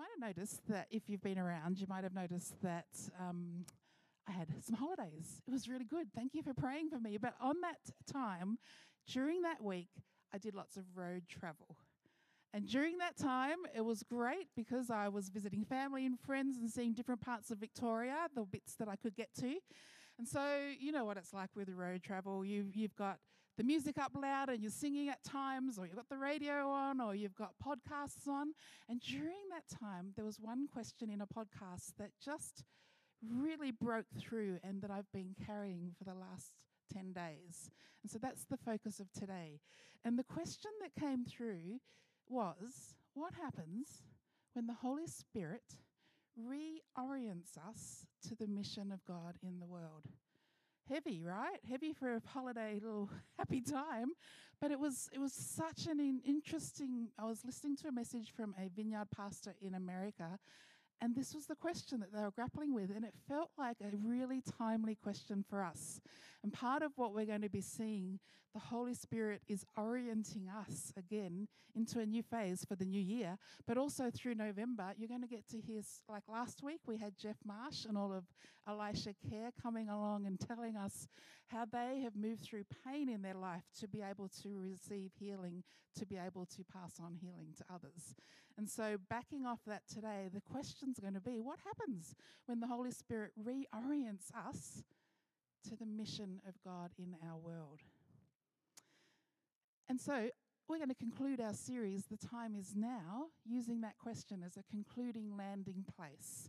might have noticed that if you've been around, you might have noticed that um, I had some holidays. It was really good. Thank you for praying for me. But on that time, during that week, I did lots of road travel. And during that time, it was great because I was visiting family and friends and seeing different parts of Victoria, the bits that I could get to. And so, you know what it's like with road travel. You've, you've got the music up loud and you're singing at times, or you've got the radio on, or you've got podcasts on. And during that time, there was one question in a podcast that just really broke through and that I've been carrying for the last 10 days. And so that's the focus of today. And the question that came through was what happens when the Holy Spirit reorients us to the mission of God in the world? Heavy, right? Heavy for a holiday little happy time, but it was it was such an in interesting. I was listening to a message from a vineyard pastor in America, and this was the question that they were grappling with, and it felt like a really timely question for us. And part of what we're going to be seeing the Holy Spirit is orienting us again into a new phase for the new year. But also through November, you're going to get to hear, like last week, we had Jeff Marsh and all of Elisha Care coming along and telling us how they have moved through pain in their life to be able to receive healing, to be able to pass on healing to others. And so, backing off that today, the question's going to be what happens when the Holy Spirit reorients us to the mission of God in our world? And so we're going to conclude our series, The Time Is Now, using that question as a concluding landing place.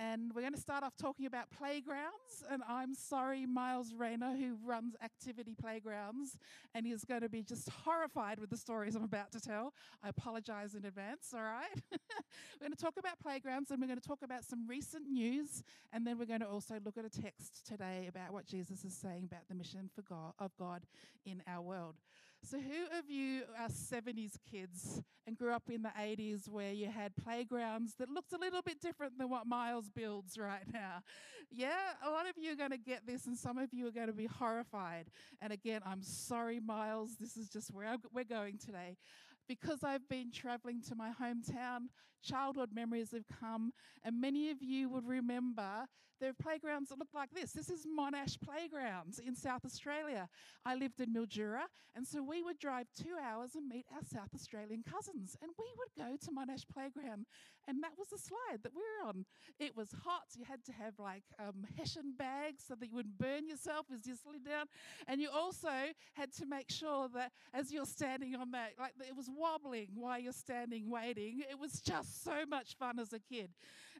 And we're going to start off talking about playgrounds. And I'm sorry, Miles Rayner, who runs Activity Playgrounds, and he's going to be just horrified with the stories I'm about to tell. I apologize in advance, all right? we're going to talk about playgrounds and we're going to talk about some recent news. And then we're going to also look at a text today about what Jesus is saying about the mission for God, of God in our world. So, who of you are 70s kids and grew up in the 80s where you had playgrounds that looked a little bit different than what Miles builds right now? Yeah, a lot of you are going to get this, and some of you are going to be horrified. And again, I'm sorry, Miles, this is just where we're going today because I've been traveling to my hometown, childhood memories have come, and many of you would remember there are playgrounds that look like this. This is Monash Playgrounds in South Australia. I lived in Mildura, and so we would drive two hours and meet our South Australian cousins, and we would go to Monash Playground, and that was the slide that we were on. It was hot. You had to have like um, Hessian bags so that you wouldn't burn yourself as you slid down, and you also had to make sure that as you're standing on that, like it was wobbling while you're standing waiting. It was just so much fun as a kid.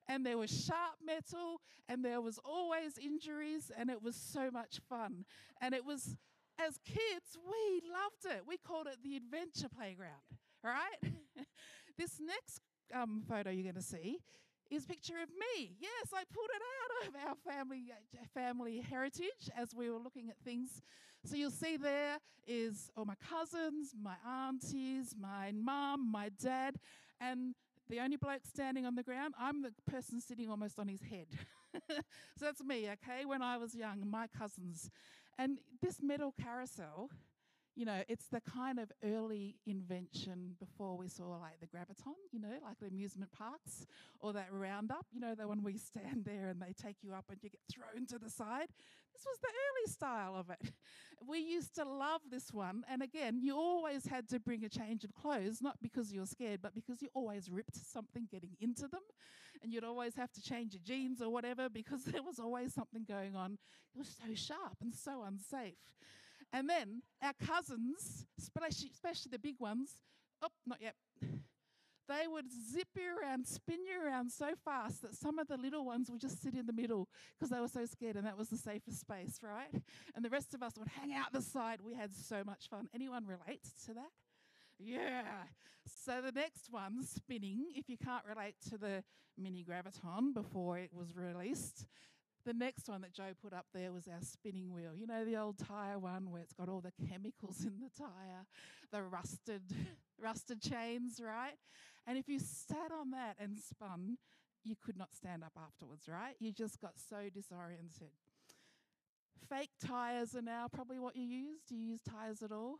And there was sharp metal, and there was always injuries, and it was so much fun. And it was, as kids, we loved it. We called it the adventure playground, right? this next um, photo you're going to see is a picture of me. Yes, I pulled it out of our family uh, family heritage as we were looking at things so you'll see there is all my cousins, my aunties, my mum, my dad, and the only bloke standing on the ground, I'm the person sitting almost on his head. so that's me, okay, when I was young, my cousins. And this metal carousel you know, it's the kind of early invention before we saw like the Gravitron, you know, like the amusement parks or that roundup, you know, the one we stand there and they take you up and you get thrown to the side. This was the early style of it. We used to love this one. And again, you always had to bring a change of clothes, not because you were scared, but because you always ripped something getting into them. And you'd always have to change your jeans or whatever because there was always something going on. It was so sharp and so unsafe. And then our cousins, especially, the big ones, oh, not yet. They would zip you around, spin you around so fast that some of the little ones would just sit in the middle because they were so scared, and that was the safest space, right? And the rest of us would hang out the side. We had so much fun. Anyone relate to that? Yeah. So the next one, spinning, if you can't relate to the mini Gravitron before it was released, the next one that Joe put up there was our spinning wheel. You know, the old tyre one where it's got all the chemicals in the tyre, the rusted, rusted chains, right? And if you sat on that and spun, you could not stand up afterwards, right? You just got so disoriented. Fake tyres are now probably what you use. Do you use tyres at all?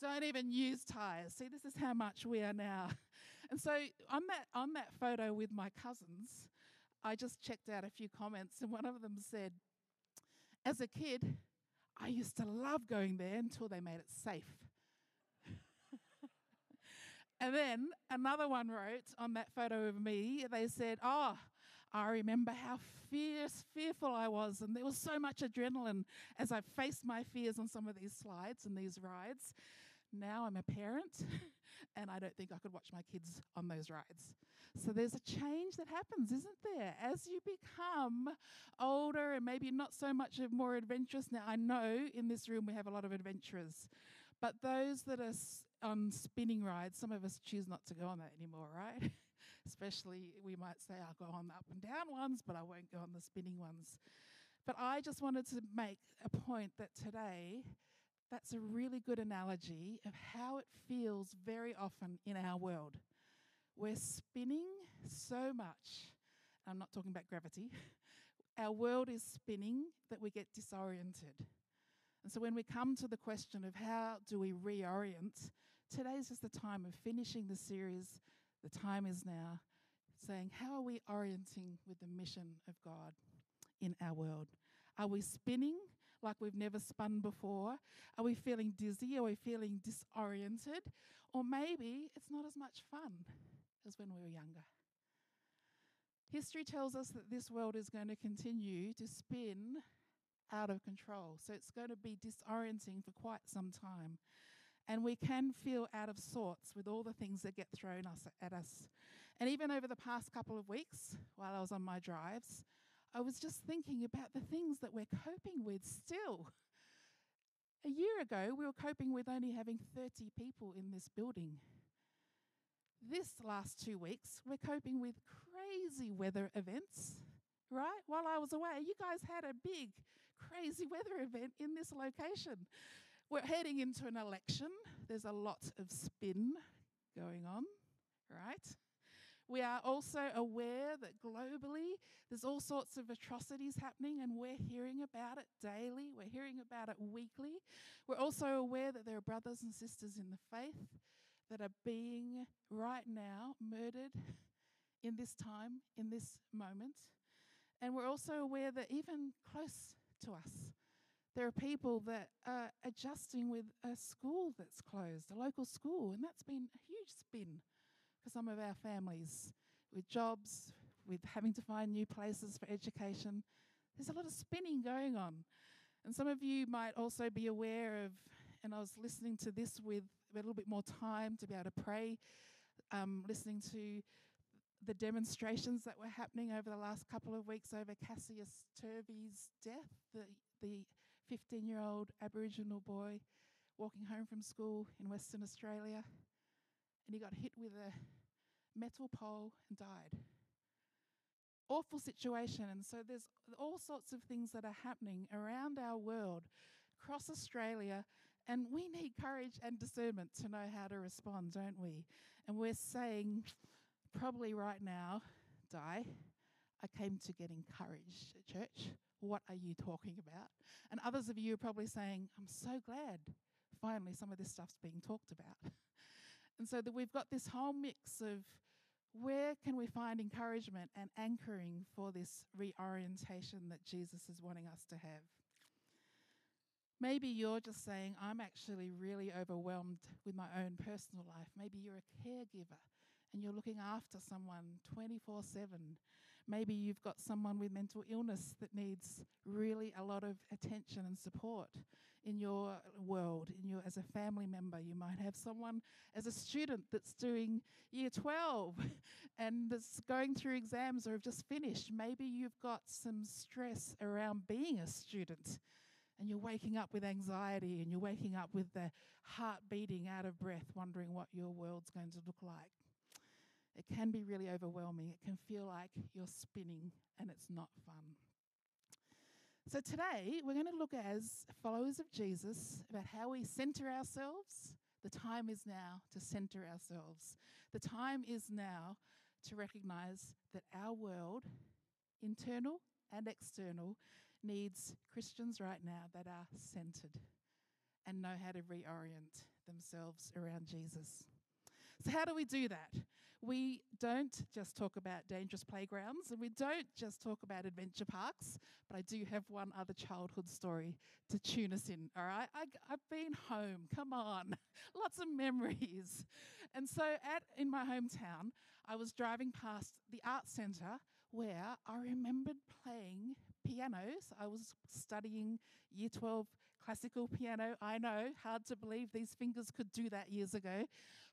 Don't even use tyres. See, this is how much we are now And so on that on that photo with my cousins, I just checked out a few comments, and one of them said, "As a kid, I used to love going there until they made it safe." and then another one wrote on that photo of me, they said, "Oh." I remember how fierce, fearful I was, and there was so much adrenaline as I faced my fears on some of these slides and these rides. Now I'm a parent, and I don't think I could watch my kids on those rides. So there's a change that happens, isn't there? As you become older and maybe not so much of more adventurous. Now, I know in this room we have a lot of adventurers, but those that are on spinning rides, some of us choose not to go on that anymore, right? Especially, we might say, I'll go on the up and down ones, but I won't go on the spinning ones. But I just wanted to make a point that today, that's a really good analogy of how it feels very often in our world. We're spinning so much. I'm not talking about gravity. Our world is spinning that we get disoriented. And so when we come to the question of how do we reorient, today's just the time of finishing the series the time is now, saying, How are we orienting with the mission of God in our world? Are we spinning like we've never spun before? Are we feeling dizzy? Are we feeling disoriented? Or maybe it's not as much fun as when we were younger. History tells us that this world is going to continue to spin out of control. So it's going to be disorienting for quite some time. And we can feel out of sorts with all the things that get thrown us at us. And even over the past couple of weeks, while I was on my drives, I was just thinking about the things that we're coping with still. A year ago, we were coping with only having 30 people in this building. This last two weeks, we're coping with crazy weather events, right? While I was away, you guys had a big, crazy weather event in this location. We're heading into an election. There's a lot of spin going on, right? We are also aware that globally there's all sorts of atrocities happening, and we're hearing about it daily. We're hearing about it weekly. We're also aware that there are brothers and sisters in the faith that are being right now murdered in this time, in this moment. And we're also aware that even close to us, there are people that are adjusting with a school that's closed, a local school, and that's been a huge spin for some of our families with jobs, with having to find new places for education. There's a lot of spinning going on. And some of you might also be aware of, and I was listening to this with a little bit more time to be able to pray, um, listening to the demonstrations that were happening over the last couple of weeks over Cassius Turvey's death, the, the 15 year old Aboriginal boy walking home from school in Western Australia, and he got hit with a metal pole and died. Awful situation, and so there's all sorts of things that are happening around our world, across Australia, and we need courage and discernment to know how to respond, don't we? And we're saying, probably right now, Di, I came to get encouraged at church. What are you talking about? And others of you are probably saying, I'm so glad finally some of this stuff's being talked about. and so that we've got this whole mix of where can we find encouragement and anchoring for this reorientation that Jesus is wanting us to have? Maybe you're just saying, I'm actually really overwhelmed with my own personal life. Maybe you're a caregiver and you're looking after someone 24 7 Maybe you've got someone with mental illness that needs really a lot of attention and support in your world, in your as a family member. You might have someone as a student that's doing year 12 and that's going through exams or have just finished. Maybe you've got some stress around being a student and you're waking up with anxiety and you're waking up with the heart beating out of breath, wondering what your world's going to look like. It can be really overwhelming. It can feel like you're spinning and it's not fun. So, today we're going to look as followers of Jesus about how we center ourselves. The time is now to center ourselves. The time is now to recognize that our world, internal and external, needs Christians right now that are centered and know how to reorient themselves around Jesus. So, how do we do that? We don't just talk about dangerous playgrounds and we don't just talk about adventure parks, but I do have one other childhood story to tune us in, all right? I, have been home, come on, lots of memories. And so, at, in my hometown, I was driving past the art centre where I remembered playing pianos. I was studying year 12 classical piano. I know, hard to believe these fingers could do that years ago.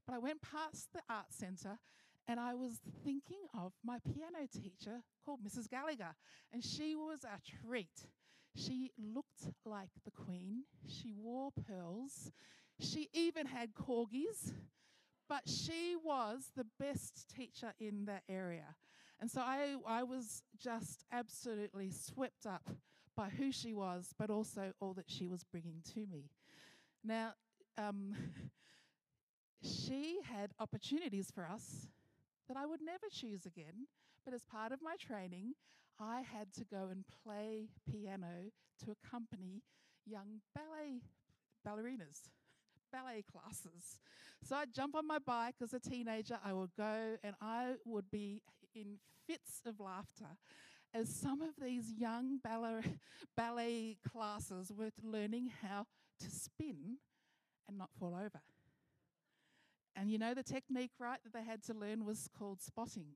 But I went past the art centre and I was thinking of my piano teacher called Mrs. Gallagher, and she was a treat. She looked like the Queen, she wore pearls, she even had corgis, but she was the best teacher in that area. And so I, I was just absolutely swept up by who she was, but also all that she was bringing to me. Now, um, she had opportunities for us that I would never choose again, but as part of my training, I had to go and play piano to accompany young ballet ballerinas, ballet classes. So I'd jump on my bike as a teenager, I would go and I would be in fits of laughter as some of these young ballet, ballet classes were learning how to spin and not fall over. And you know the technique, right, that they had to learn was called spotting,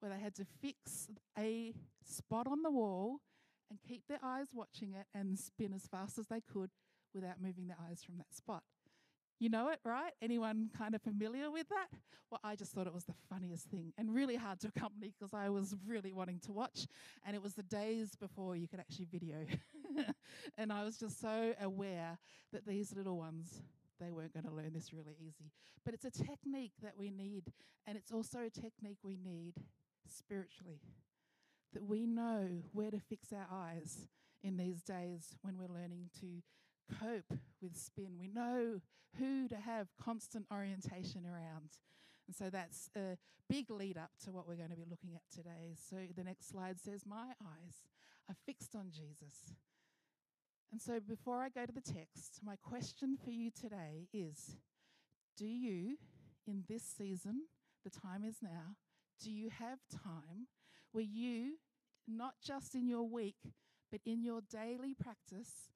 where they had to fix a spot on the wall and keep their eyes watching it and spin as fast as they could without moving their eyes from that spot. You know it, right? Anyone kind of familiar with that? Well, I just thought it was the funniest thing and really hard to accompany because I was really wanting to watch. And it was the days before you could actually video. and I was just so aware that these little ones, they weren't going to learn this really easy. But it's a technique that we need. And it's also a technique we need spiritually. That we know where to fix our eyes in these days when we're learning to cope with spin. We know who to have constant orientation around. And so that's a big lead up to what we're going to be looking at today. So the next slide says, My eyes are fixed on Jesus. And so before I go to the text, my question for you today is Do you, in this season, the time is now, do you have time where you, not just in your week, but in your daily practice,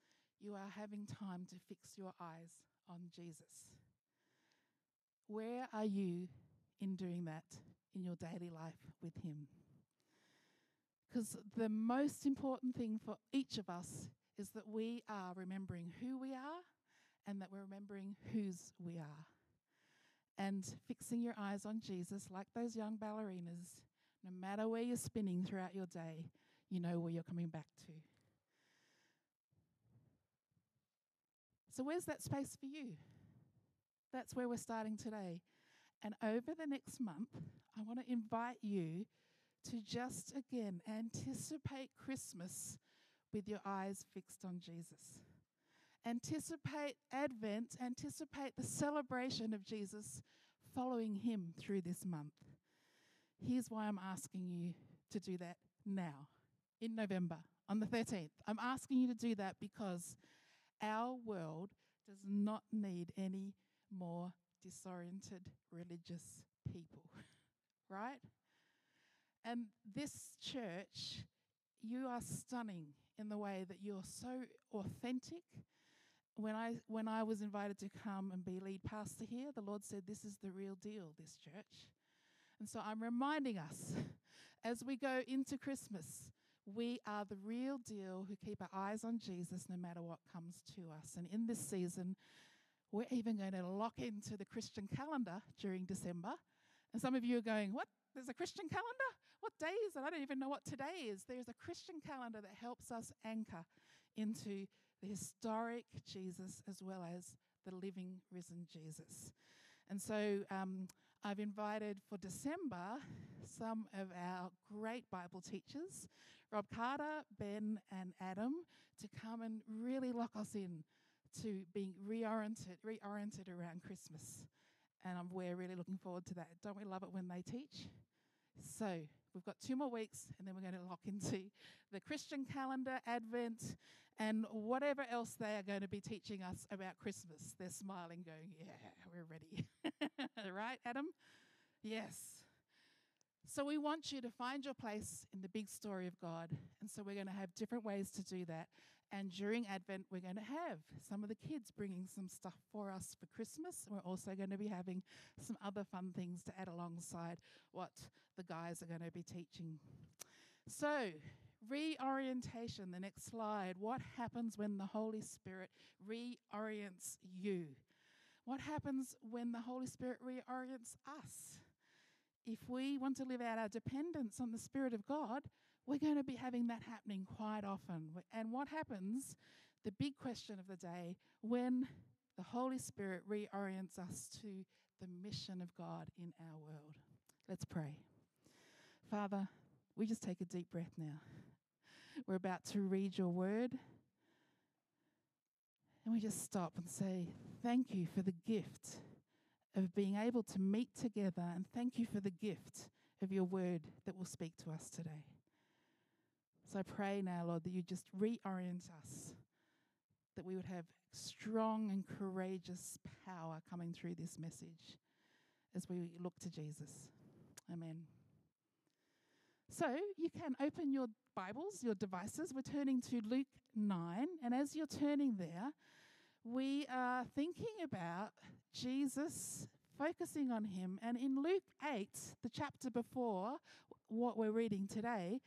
you are having time to fix your eyes on Jesus. Where are you in doing that in your daily life with Him? Because the most important thing for each of us is that we are remembering who we are and that we're remembering whose we are. And fixing your eyes on Jesus, like those young ballerinas, no matter where you're spinning throughout your day, you know where you're coming back to. So, where's that space for you? That's where we're starting today. And over the next month, I want to invite you to just again anticipate Christmas with your eyes fixed on Jesus. Anticipate Advent, anticipate the celebration of Jesus following him through this month. Here's why I'm asking you to do that now, in November, on the 13th. I'm asking you to do that because our world does not need any more disoriented religious people, right? And this church, you are stunning in the way that you're so authentic. When I when I was invited to come and be lead pastor here, the Lord said this is the real deal, this church. And so I'm reminding us as we go into Christmas we are the real deal who keep our eyes on Jesus no matter what comes to us. And in this season, we're even going to lock into the Christian calendar during December. And some of you are going, What? There's a Christian calendar? What day is it? I don't even know what today is. There's a Christian calendar that helps us anchor into the historic Jesus as well as the living, risen Jesus. And so um, I've invited for December some of our great Bible teachers Rob Carter, Ben, and Adam to come and really lock us in to being reoriented, reoriented around Christmas. And we're really looking forward to that. Don't we love it when they teach? So we've got two more weeks, and then we're going to lock into the Christian calendar, Advent, and whatever else they are going to be teaching us about Christmas. They're smiling, going, Yeah, we're ready. right, Adam? Yes. So we want you to find your place in the big story of God. And so we're going to have different ways to do that. And during Advent, we're going to have some of the kids bringing some stuff for us for Christmas. We're also going to be having some other fun things to add alongside what the guys are going to be teaching. So, reorientation, the next slide. What happens when the Holy Spirit reorients you? What happens when the Holy Spirit reorients us? If we want to live out our dependence on the Spirit of God, we're going to be having that happening quite often. And what happens, the big question of the day, when the Holy Spirit reorients us to the mission of God in our world? Let's pray. Father, we just take a deep breath now. We're about to read your word. And we just stop and say, Thank you for the gift of being able to meet together, and thank you for the gift of your word that will speak to us today. So I pray now, Lord, that you just reorient us, that we would have strong and courageous power coming through this message as we look to Jesus. Amen. So you can open your Bibles, your devices. We're turning to Luke 9, and as you're turning there, we are thinking about Jesus, focusing on him. And in Luke 8, the chapter before what we're reading today,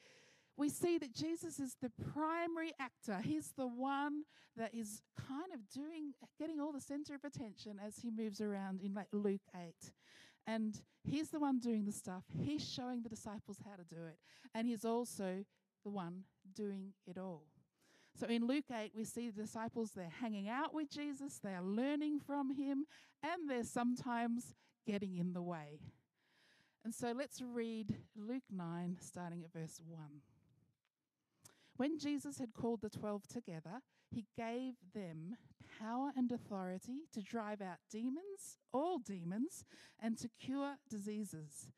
we see that Jesus is the primary actor. He's the one that is kind of doing, getting all the center of attention as he moves around in like Luke 8. And he's the one doing the stuff. He's showing the disciples how to do it. And he's also the one doing it all. So in Luke 8, we see the disciples, they're hanging out with Jesus, they're learning from him, and they're sometimes getting in the way. And so let's read Luke 9, starting at verse 1. When Jesus had called the twelve together, he gave them power and authority to drive out demons, all demons, and to cure diseases.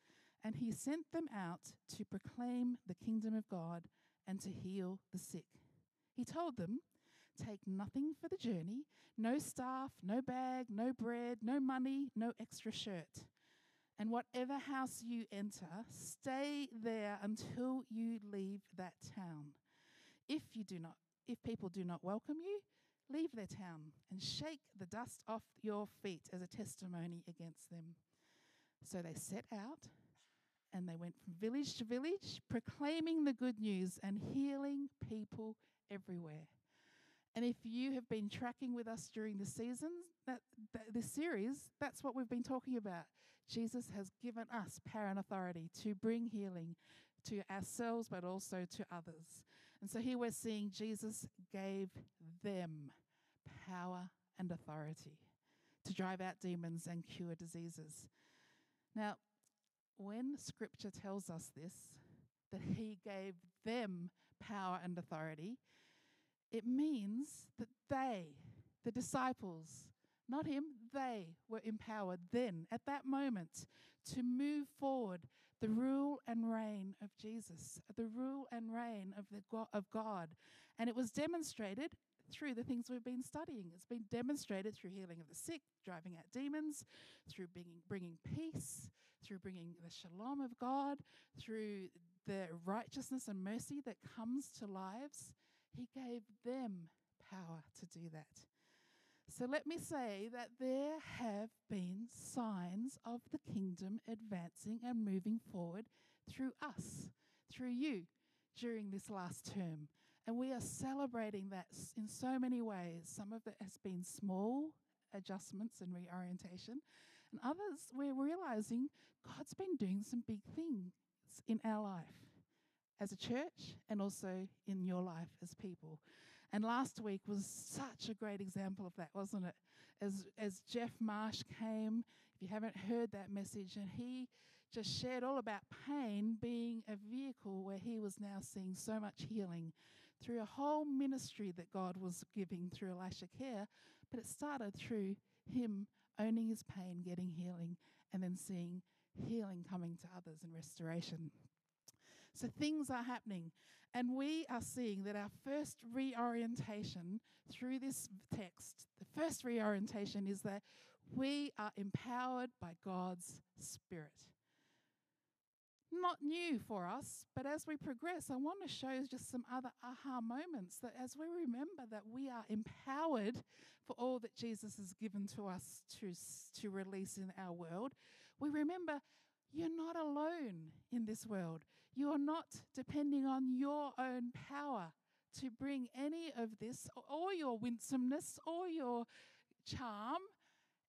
And he sent them out to proclaim the kingdom of God and to heal the sick. He told them, Take nothing for the journey no staff, no bag, no bread, no money, no extra shirt. And whatever house you enter, stay there until you leave that town. If you do not if people do not welcome you, leave their town and shake the dust off your feet as a testimony against them. So they set out and they went from village to village, proclaiming the good news and healing people everywhere. And if you have been tracking with us during the seasons, that, that this series, that's what we've been talking about. Jesus has given us power and authority to bring healing to ourselves, but also to others. And so here we're seeing Jesus gave them power and authority to drive out demons and cure diseases. Now, when scripture tells us this, that he gave them power and authority, it means that they, the disciples, not him, they were empowered then, at that moment, to move forward the rule and reign of Jesus, the rule and reign of, the of God. And it was demonstrated through the things we've been studying. It's been demonstrated through healing of the sick, driving out demons, through bringing, bringing peace, through bringing the shalom of God, through the righteousness and mercy that comes to lives. He gave them power to do that. So let me say that there have been signs of the kingdom advancing and moving forward through us, through you, during this last term. And we are celebrating that in so many ways. Some of it has been small adjustments and reorientation, and others we're realizing God's been doing some big things in our life as a church and also in your life as people. And last week was such a great example of that, wasn't it? As, as Jeff Marsh came, if you haven't heard that message, and he just shared all about pain being a vehicle where he was now seeing so much healing through a whole ministry that God was giving through Elisha Care. But it started through him owning his pain, getting healing, and then seeing healing coming to others and restoration. So things are happening. And we are seeing that our first reorientation through this text, the first reorientation is that We are empowered by God's Spirit. Not new for us, but as we progress, I want to show just some other aha moments that as we remember that we are empowered for all that Jesus has given to us to, to release in our world, we remember you're not alone in this world. You are not depending on your own power to bring any of this, or your winsomeness, or your charm.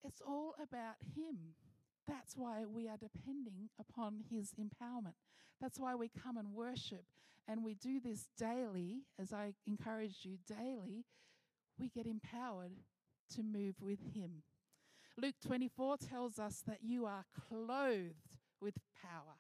It's all about Him. That's why we are depending upon His empowerment. That's why we come and worship. And we do this daily, as I encourage you daily. We get empowered to move with Him. Luke 24 tells us that you are clothed with power.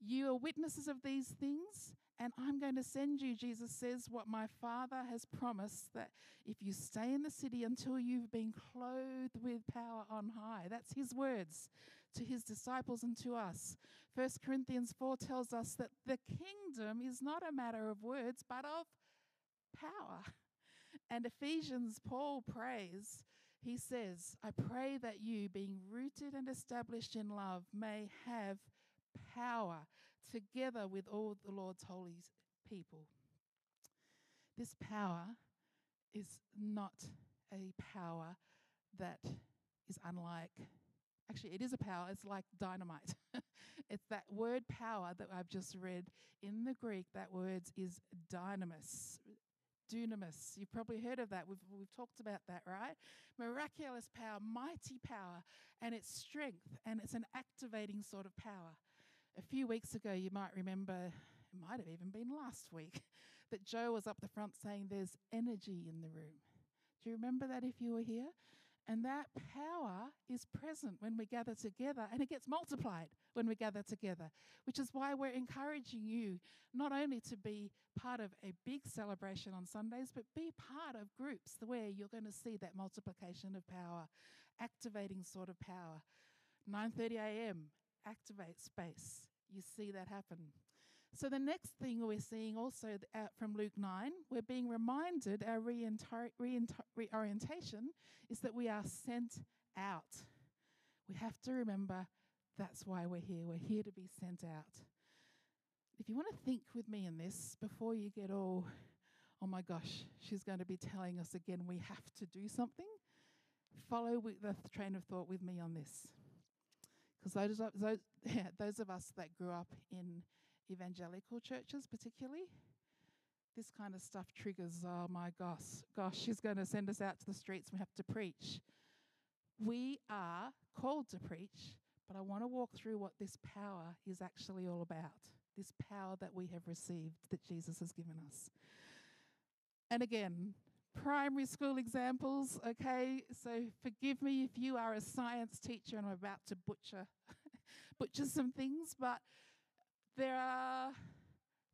You are witnesses of these things, and I'm going to send you, Jesus says, what my Father has promised that if you stay in the city until you've been clothed with power on high, that's his words to his disciples and to us. 1 Corinthians 4 tells us that the kingdom is not a matter of words, but of power. And Ephesians, Paul prays, he says, I pray that you, being rooted and established in love, may have power together with all the Lord's holy people. This power is not a power that is unlike, actually, it is a power, it's like dynamite. it's that word power that I've just read. In the Greek, that word is dynamis. Dunamis. You've probably heard of that. We've, we've talked about that, right? Miraculous power, mighty power, and it's strength, and it's an activating sort of power. A few weeks ago, you might remember, it might have even been last week, that Joe was up the front saying there's energy in the room. Do you remember that if you were here? And that power is present when we gather together, and it gets multiplied when we gather together, which is why we're encouraging you not only to be part of a big celebration on Sundays, but be part of groups where you're going to see that multiplication of power, activating sort of power. 9:30 a.m activate space. You see that happen. So, the next thing we're seeing also uh, from Luke 9, we're being reminded our reorientation is that we are sent out. We have to remember that's why we're here. We're here to be sent out. If you want to think with me in this before you get all, oh my gosh, she's going to be telling us again we have to do something, follow the train of thought with me on this. Because those, those, yeah, those of us that grew up in evangelical churches, particularly, this kind of stuff triggers, oh my gosh, gosh, she's going to send us out to the streets. We have to preach. We are called to preach, but I want to walk through what this power is actually all about. This power that we have received that Jesus has given us. And again, primary school examples, okay? So forgive me if you are a science teacher and I'm about to butcher butcher some things, but there are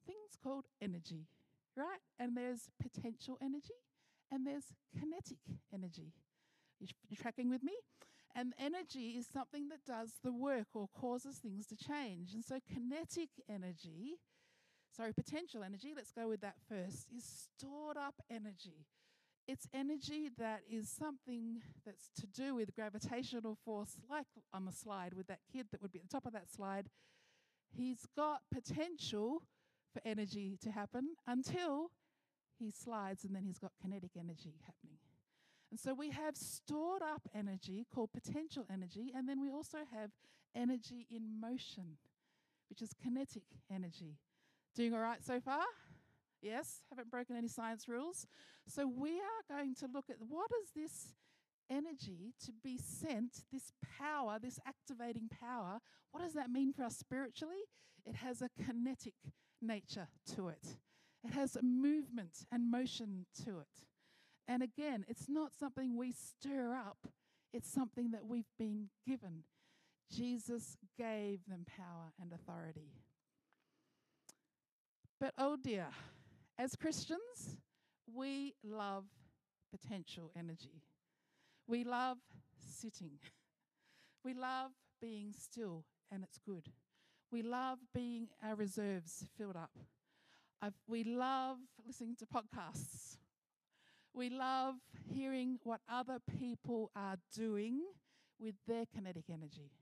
things called energy, right? And there's potential energy and there's kinetic energy. You're tracking with me? And energy is something that does the work or causes things to change. And so kinetic energy, sorry, potential energy, let's go with that first, is stored up energy. It's energy that is something that's to do with gravitational force, like on the slide with that kid that would be at the top of that slide. He's got potential for energy to happen until he slides, and then he's got kinetic energy happening. And so we have stored up energy called potential energy, and then we also have energy in motion, which is kinetic energy. Doing all right so far? Yes, haven't broken any science rules. So we are going to look at what is this energy to be sent, this power, this activating power, what does that mean for us spiritually? It has a kinetic nature to it. It has a movement and motion to it. And again, it's not something we stir up, it's something that we've been given. Jesus gave them power and authority. But oh dear, as Christians, we love potential energy. We love sitting. We love being still, and it's good. We love being our reserves filled up. I've, we love listening to podcasts. We love hearing what other people are doing with their kinetic energy.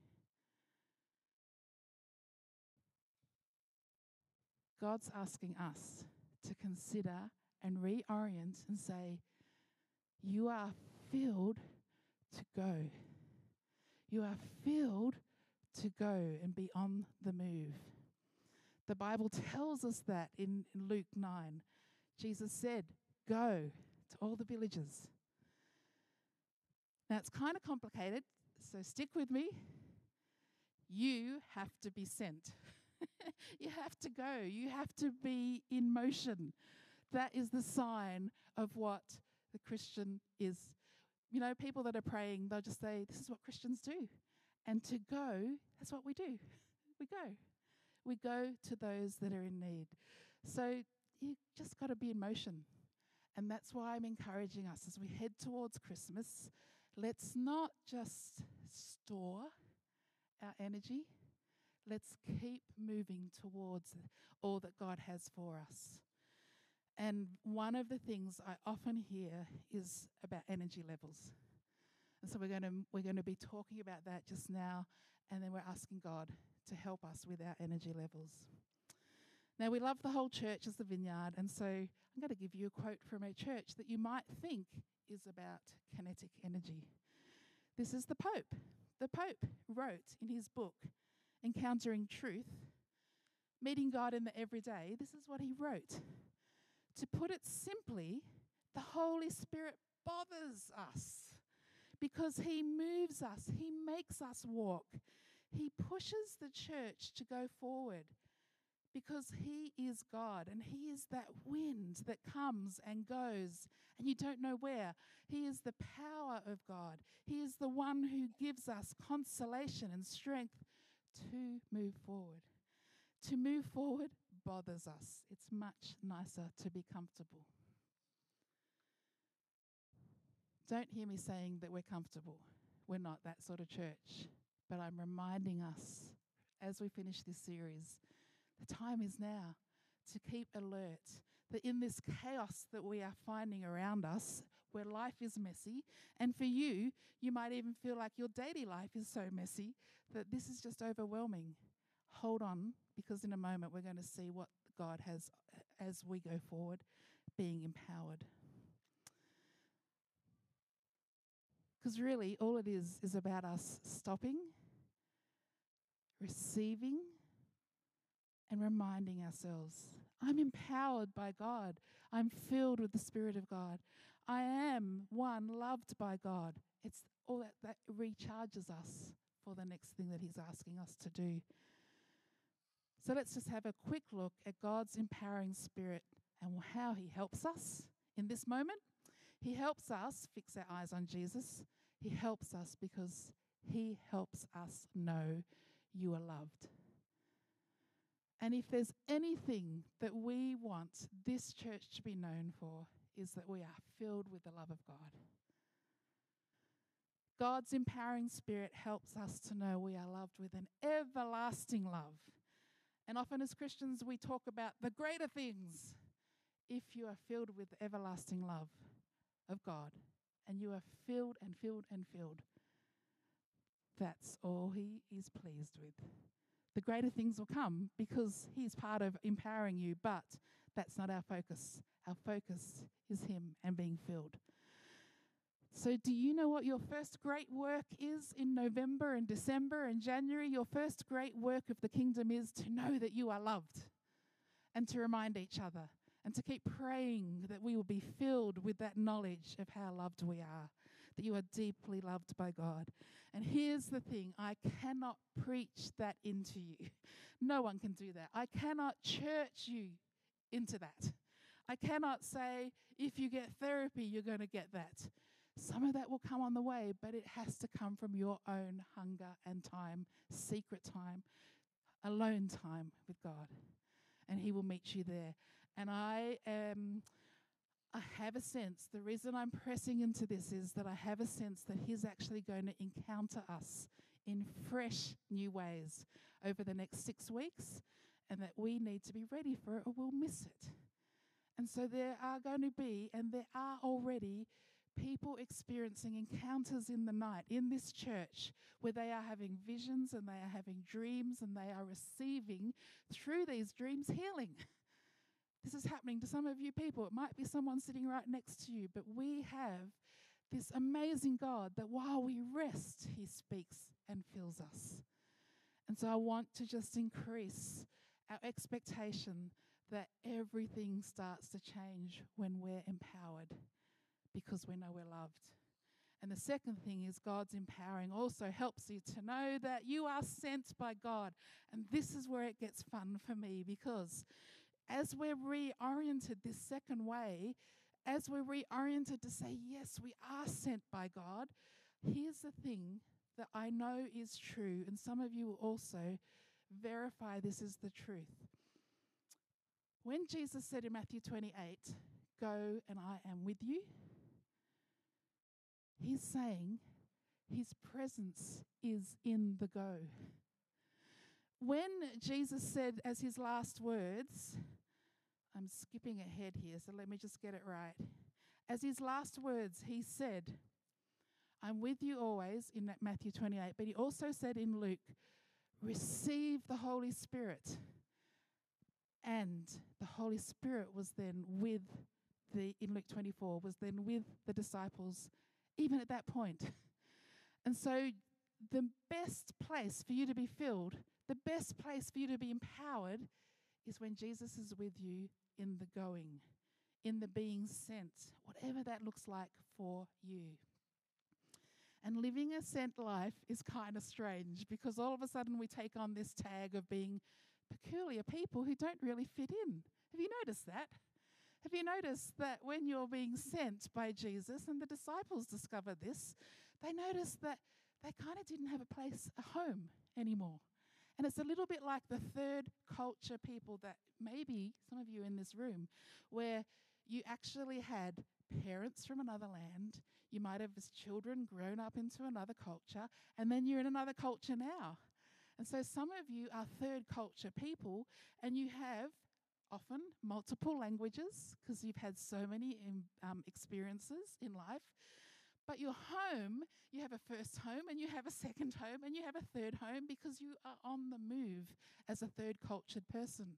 God's asking us to consider and reorient and say, You are filled to go. You are filled to go and be on the move. The Bible tells us that in, Luke 9. Jesus said, Go to all the villages. Now it's kind of complicated, so stick with me. You have to be sent. you have to go. You have to be in motion. That is the sign of what the Christian is. You know, people that are praying, they'll just say, This is what Christians do. And to go, that's what we do. We go. We go to those that are in need. So you just got to be in motion. And that's why I'm encouraging us as we head towards Christmas. Let's not just store our energy, let's keep moving towards all that God has for us. And one of the things I often hear is about energy levels. And so we're going to we're going to be talking about that just now and then we're asking God to help us with our energy levels. Now, we love the whole church as the vineyard, and so I'm going to give you a quote from a church that you might think is about kinetic energy. This is the Pope. The Pope wrote in his book, Encountering Truth, Meeting God in the Everyday, this is what he wrote. To put it simply, the Holy Spirit bothers us because he moves us, he makes us walk, he pushes the church to go forward because He is God and He is that wind that comes and goes and you don't know where. He is the power of God. He is the one who gives us consolation and strength to move forward. To move forward bothers us. It's much nicer to be comfortable. Don't hear me saying that we're comfortable. We're not that sort of church. But I'm reminding us as we finish this series the time is now to keep alert. That in this chaos that we are finding around us, where life is messy, and for you, you might even feel like your daily life is so messy that this is just overwhelming. Hold on, because in a moment we're going to see what God has as we go forward, being empowered. Because really, all it is is about us stopping, receiving, and reminding ourselves I'm empowered by God. I'm filled with the Spirit of God. I am one loved by God. It's all that, that recharges us for the next thing that He's asking us to do. So let's just have a quick look at God's empowering Spirit and how He helps us in this moment. He helps us fix our eyes on Jesus. He helps us because He helps us know you are loved. And if there's anything that we want this church to be known for, is that we are filled with the love of God. God's empowering spirit helps us to know we are loved with an everlasting love. And often as Christians, we talk about the greater things. If you are filled with everlasting love of God, and you are filled and filled and filled, that's all He is pleased with the greater things will come because He's part of empowering you, but that's not our focus. Our focus is Him and being filled. So, do you know what your first great work is in November and December and January? Your first great work of the kingdom is to know that you are loved and to remind each other and to keep praying that we will be filled with that knowledge of how loved we are, that you are deeply loved by God. And here's the thing I cannot preach that into you. No one can do that. I cannot church you into that. I cannot say, if you get therapy, you're going to get that. Some of that will come on the way, but it has to come from your own hunger and time, secret time, alone time with God. And He will meet you there. And I am I have a sense, the reason I'm pressing into this is that I have a sense that He's actually going to encounter us in fresh new ways over the next six weeks, and that we need to be ready for it or we'll miss it. And so there are going to be, and there are already, people experiencing encounters in the night in this church where they are having visions and they are having dreams and they are receiving through these dreams healing. This is happening to some of you people. It might be someone sitting right next to you, but we have this amazing God that while we rest, He speaks and fills us. And so I want to just increase our expectation that everything starts to change when we're empowered because we know we're loved. And the second thing is God's empowering also helps you to know that you are sent by God. And this is where it gets fun for me because as we're reoriented this second way, as we're reoriented to say, yes, we are sent by God, here's the thing that I know is true, and some of you will also verify this is the truth. When Jesus said in Matthew 28, Go and I am with you, he's saying his presence is in the go. When Jesus said as his last words, I'm skipping ahead here, so let me just get it right. As his last words, he said, I'm with you always in Matthew 28, but he also said in Luke, receive the Holy Spirit. And the Holy Spirit was then with the, in Luke 24, was then with the disciples, even at that point. And so the best place for you to be filled, the best place for you to be empowered is when Jesus is with you in the going, in the being sent, whatever that looks like for you. And living a sent life is kind of strange because all of a sudden we take on this tag of being peculiar people who don't really fit in. Have you noticed that? Have you noticed that when you're being sent by Jesus, and the disciples discover this, they notice that they kind of didn't have a place, a home anymore. And it's a little bit like the third culture people that maybe some of you in this room, where you actually had parents from another land, you might have as children grown up into another culture, and then you're in another culture now. And so some of you are third culture people, and you have often multiple languages because you've had so many um, experiences in life. But your home, you have a first home and you have a second home and you have a third home because you are on the move as a third cultured person.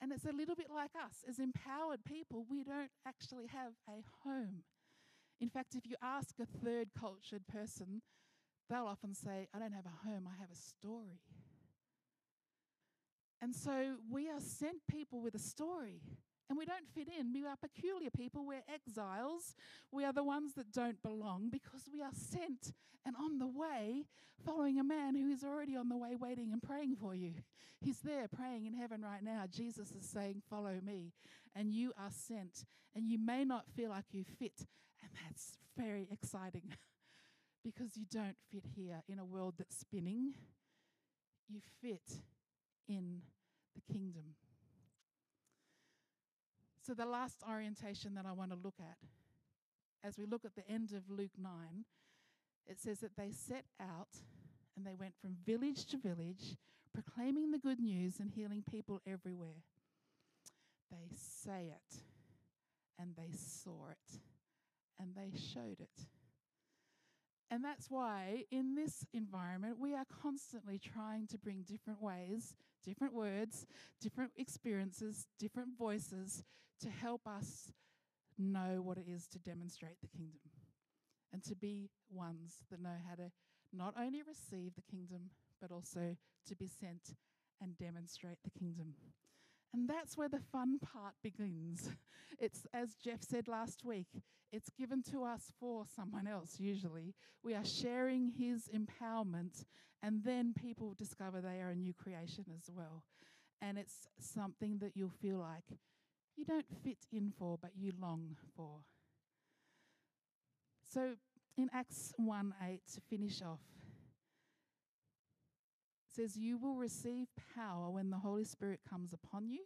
And it's a little bit like us. As empowered people, we don't actually have a home. In fact, if you ask a third cultured person, they'll often say, I don't have a home, I have a story. And so we are sent people with a story and we don't fit in. We are peculiar people. We're exiles. We are the ones that don't belong because we are sent and on the way following a man who is already on the way waiting and praying for you. He's there praying in heaven right now. Jesus is saying, Follow me. And you are sent. And you may not feel like you fit. And that's very exciting because you don't fit here in a world that's spinning. You fit in the kingdom. So, the last orientation that I want to look at, as we look at the end of Luke 9, it says that they set out and they went from village to village, proclaiming the good news and healing people everywhere. They say it, and they saw it, and they showed it. And that's why, in this environment, we are constantly trying to bring different ways, different words, different experiences, different voices to help us know what it is to demonstrate the kingdom and to be ones that know how to not only receive the kingdom, but also to be sent and demonstrate the kingdom. And that's where the fun part begins. It's, as Jeff said last week, it's given to us for someone else, usually. We are sharing his empowerment, and then people discover they are a new creation as well. And it's something that you'll feel like you don't fit in for, but you long for. So in Acts 1 8, to finish off, says, You will receive power when the Holy Spirit comes upon you,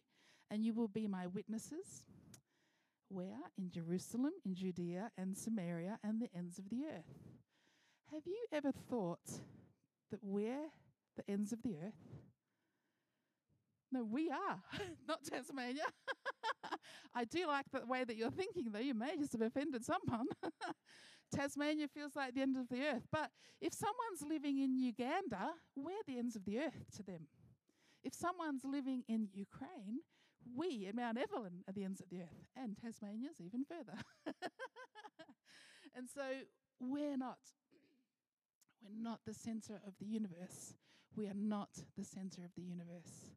and you will be my witnesses. Where? In Jerusalem, in Judea, and Samaria, and the ends of the earth. Have you ever thought that we're the ends of the earth? No, we are, not Tasmania. I do like the way that you're thinking, though. You may just have offended someone. Tasmania feels like the end of the earth. But if someone's living in Uganda, we're the ends of the earth to them. If someone's living in Ukraine, we at Mount Evelyn are the ends of the earth, and Tasmania's even further. and so we're not. We're not the center of the universe. We are not the center of the universe.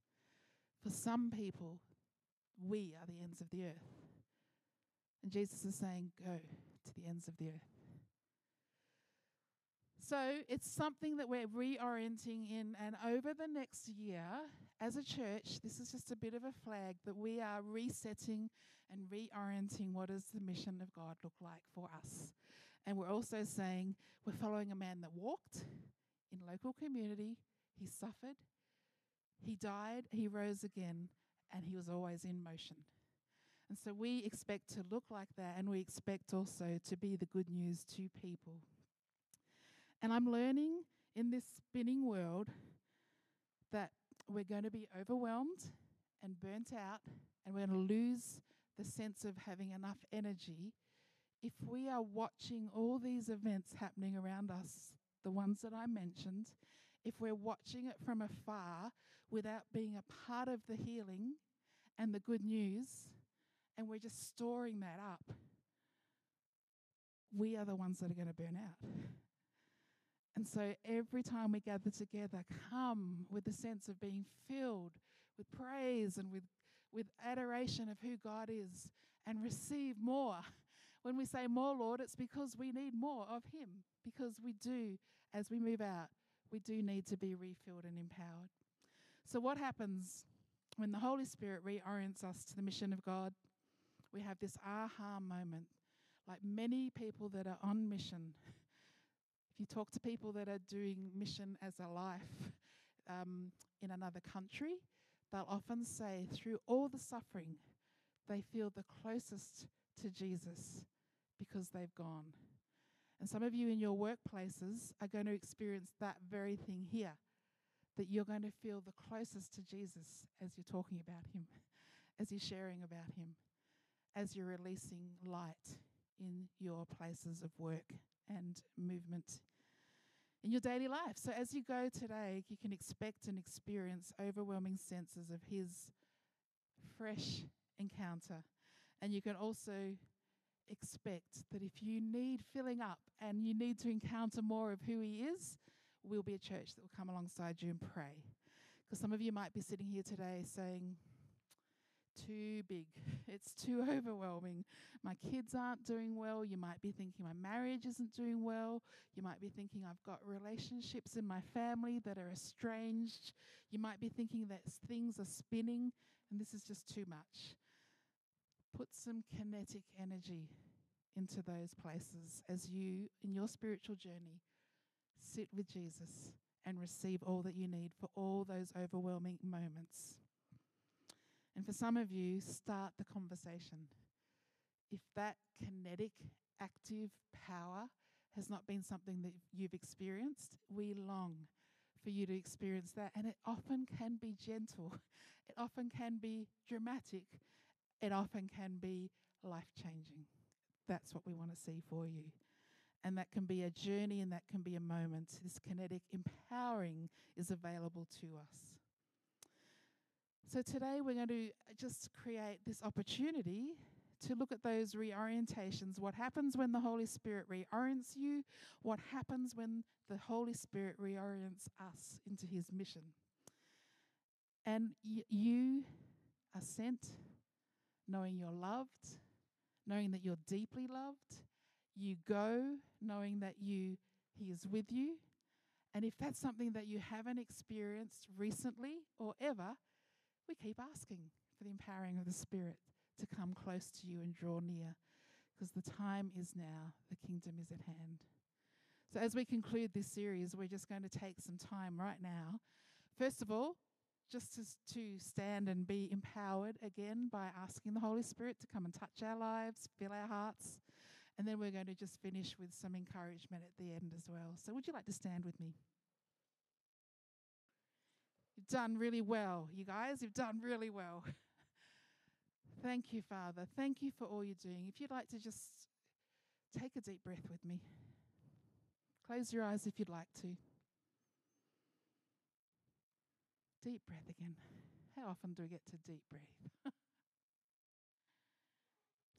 For some people, we are the ends of the earth. And Jesus is saying, Go to the ends of the earth. So it's something that we're reorienting in, and over the next year, as a church, this is just a bit of a flag that we are resetting and reorienting what does the mission of God look like for us. And we're also saying we're following a man that walked in local community, he suffered, he died, he rose again, and he was always in motion. And so we expect to look like that, and we expect also to be the good news to people. And I'm learning in this spinning world that we're going to be overwhelmed and burnt out, and we're going to lose the sense of having enough energy if we are watching all these events happening around us, the ones that I mentioned, if we're watching it from afar without being a part of the healing and the good news, and we're just storing that up, we are the ones that are going to burn out. And so every time we gather together, come with a sense of being filled with praise and with, with adoration of who God is and receive more. When we say more, Lord, it's because we need more of Him, because we do, as we move out, we do need to be refilled and empowered. So, what happens when the Holy Spirit reorients us to the mission of God? We have this aha moment, like many people that are on mission if you talk to people that are doing mission as a life um, in another country, they'll often say, through all the suffering, they feel the closest to Jesus because they've gone. And some of you in your workplaces are going to experience that very thing here that you're going to feel the closest to Jesus as you're talking about Him, as you're sharing about Him, as you're releasing light in your places of work and movement in your daily life. So as you go today, you can expect and experience overwhelming senses of His fresh encounter. And you can also expect that if you need filling up and you need to encounter more of who He is, we'll be a church that will come alongside you and pray. Because some of you might be sitting here today saying, too big. It's too overwhelming. My kids aren't doing well. You might be thinking my marriage isn't doing well. You might be thinking I've got relationships in my family that are estranged. You might be thinking that things are spinning and this is just too much. Put some kinetic energy into those places as you, in your spiritual journey, sit with Jesus and receive all that you need for all those overwhelming moments. And for some of you, start the conversation. If that kinetic, active power has not been something that you've experienced, we long for you to experience that. And it often can be gentle, it often can be dramatic, it often can be life changing. That's what we want to see for you. And that can be a journey and that can be a moment. This kinetic empowering is available to us. So today we're going to just create this opportunity to look at those reorientations. What happens when the Holy Spirit reorients you? What happens when the Holy Spirit reorients us into his mission? And y- you are sent knowing you're loved, knowing that you're deeply loved. You go knowing that you he is with you. And if that's something that you haven't experienced recently or ever, we keep asking for the empowering of the Spirit to come close to you and draw near because the time is now, the kingdom is at hand. So, as we conclude this series, we're just going to take some time right now. First of all, just to, to stand and be empowered again by asking the Holy Spirit to come and touch our lives, fill our hearts. And then we're going to just finish with some encouragement at the end as well. So, would you like to stand with me? You've done really well, you guys. You've done really well. Thank you, Father. Thank you for all you're doing. If you'd like to just take a deep breath with me, close your eyes if you'd like to. Deep breath again. How often do we get to deep breathe?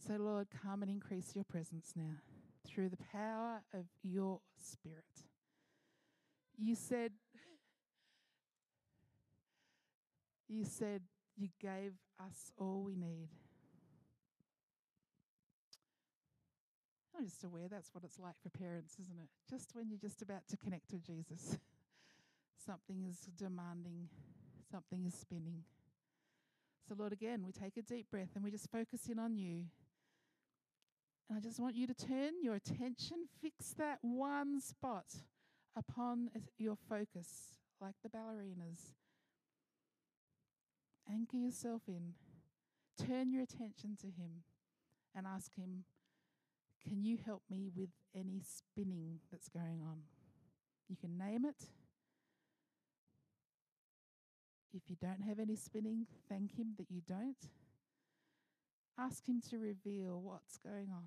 so, Lord, come and increase your presence now through the power of your Spirit. You said, you said you gave us all we need. I'm just aware that's what it's like for parents, isn't it? Just when you're just about to connect with Jesus, something is demanding, something is spinning. So, Lord, again, we take a deep breath and we just focus in on you. And I just want you to turn your attention, fix that one spot upon your focus, like the ballerinas. Anchor yourself in. Turn your attention to Him and ask Him, Can you help me with any spinning that's going on? You can name it. If you don't have any spinning, thank Him that you don't. Ask Him to reveal what's going on.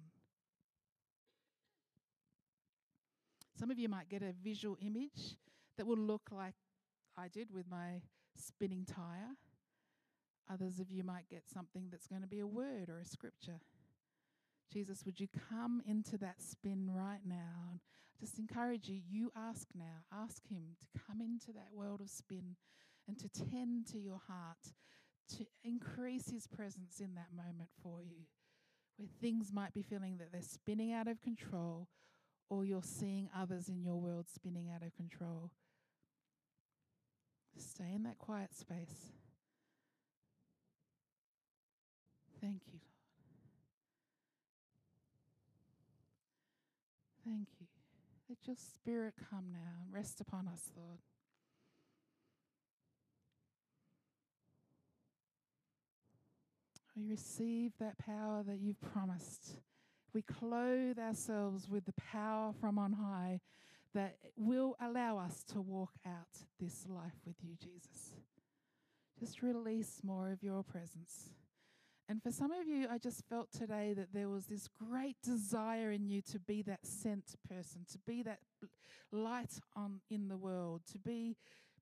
Some of you might get a visual image that will look like I did with my spinning tire. Others of you might get something that's going to be a word or a scripture. Jesus, would you come into that spin right now? And Just encourage you, you ask now. Ask Him to come into that world of spin and to tend to your heart, to increase His presence in that moment for you, where things might be feeling that they're spinning out of control or you're seeing others in your world spinning out of control. Stay in that quiet space. Thank you, Lord. Thank you. Let your spirit come now and rest upon us, Lord. We receive that power that you've promised. We clothe ourselves with the power from on high that will allow us to walk out this life with you, Jesus. Just release more of your presence. And for some of you, I just felt today that there was this great desire in you to be that sent person, to be that light on in the world, to be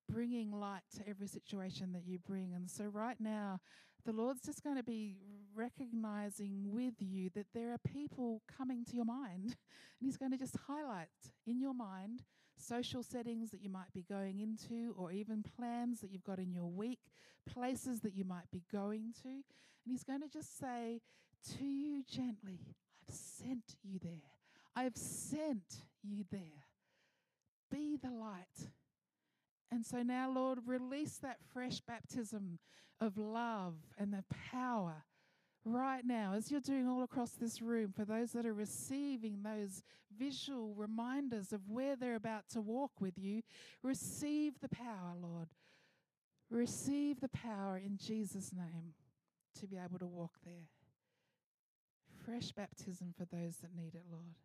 bringing light to every situation that you bring. And so right now, the Lord's just going to be recognizing with you that there are people coming to your mind. And He's going to just highlight in your mind social settings that you might be going into, or even plans that you've got in your week, places that you might be going to. And He's going to just say to you gently, I've sent you there. I've sent you there. Be the light. And so now, Lord, release that fresh baptism of love and the power right now, as you're doing all across this room, for those that are receiving those visual reminders of where they're about to walk with you, receive the power, Lord. Receive the power in Jesus' name to be able to walk there. Fresh baptism for those that need it, Lord.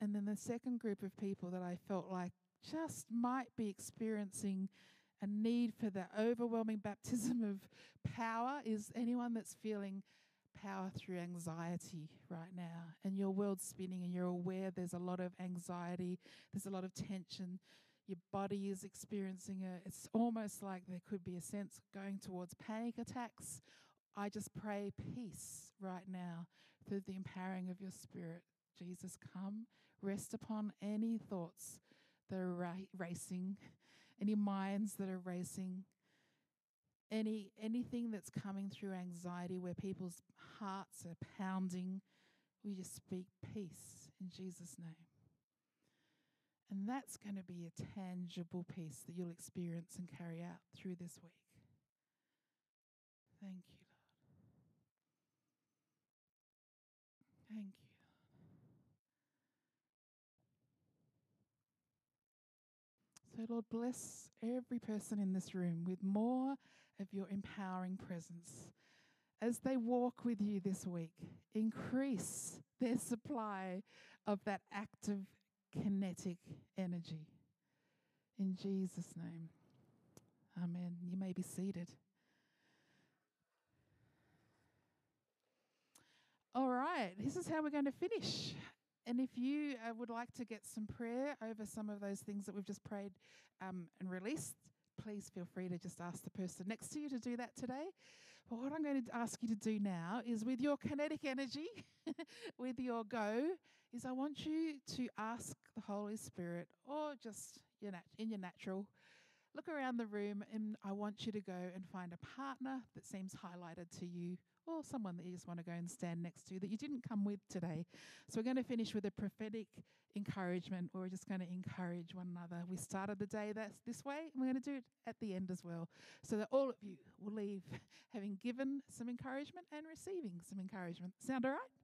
And then the second group of people that I felt like just might be experiencing a need for that overwhelming baptism of power is anyone that's feeling power through anxiety right now and your world's spinning and you're aware there's a lot of anxiety, there's a lot of tension, your body is experiencing it. It's almost like there could be a sense going towards panic attacks. I just pray peace right now through the empowering of your spirit. Jesus, come, rest upon any thoughts that are ra- racing, any minds that are racing, any anything that's coming through anxiety where people's hearts are pounding. We just speak peace in Jesus' name. And that's going to be a tangible peace that you'll experience and carry out through this week. Thank you, Lord. Thank you. So, Lord, bless every person in this room with more of your empowering presence. As they walk with you this week, increase their supply of that active kinetic energy. In Jesus' name. Amen. You may be seated. All right, this is how we're going to finish. And if you uh, would like to get some prayer over some of those things that we've just prayed um, and released, please feel free to just ask the person next to you to do that today. But what I'm going to ask you to do now is with your kinetic energy, with your go, is I want you to ask the Holy Spirit, or just your nat- in your natural, look around the room and I want you to go and find a partner that seems highlighted to you or someone that you just want to go and stand next to that you didn't come with today. So we're going to finish with a prophetic encouragement. where We're just going to encourage one another. We started the day that's this way, and we're going to do it at the end as well, so that all of you will leave having given some encouragement and receiving some encouragement. Sound all right?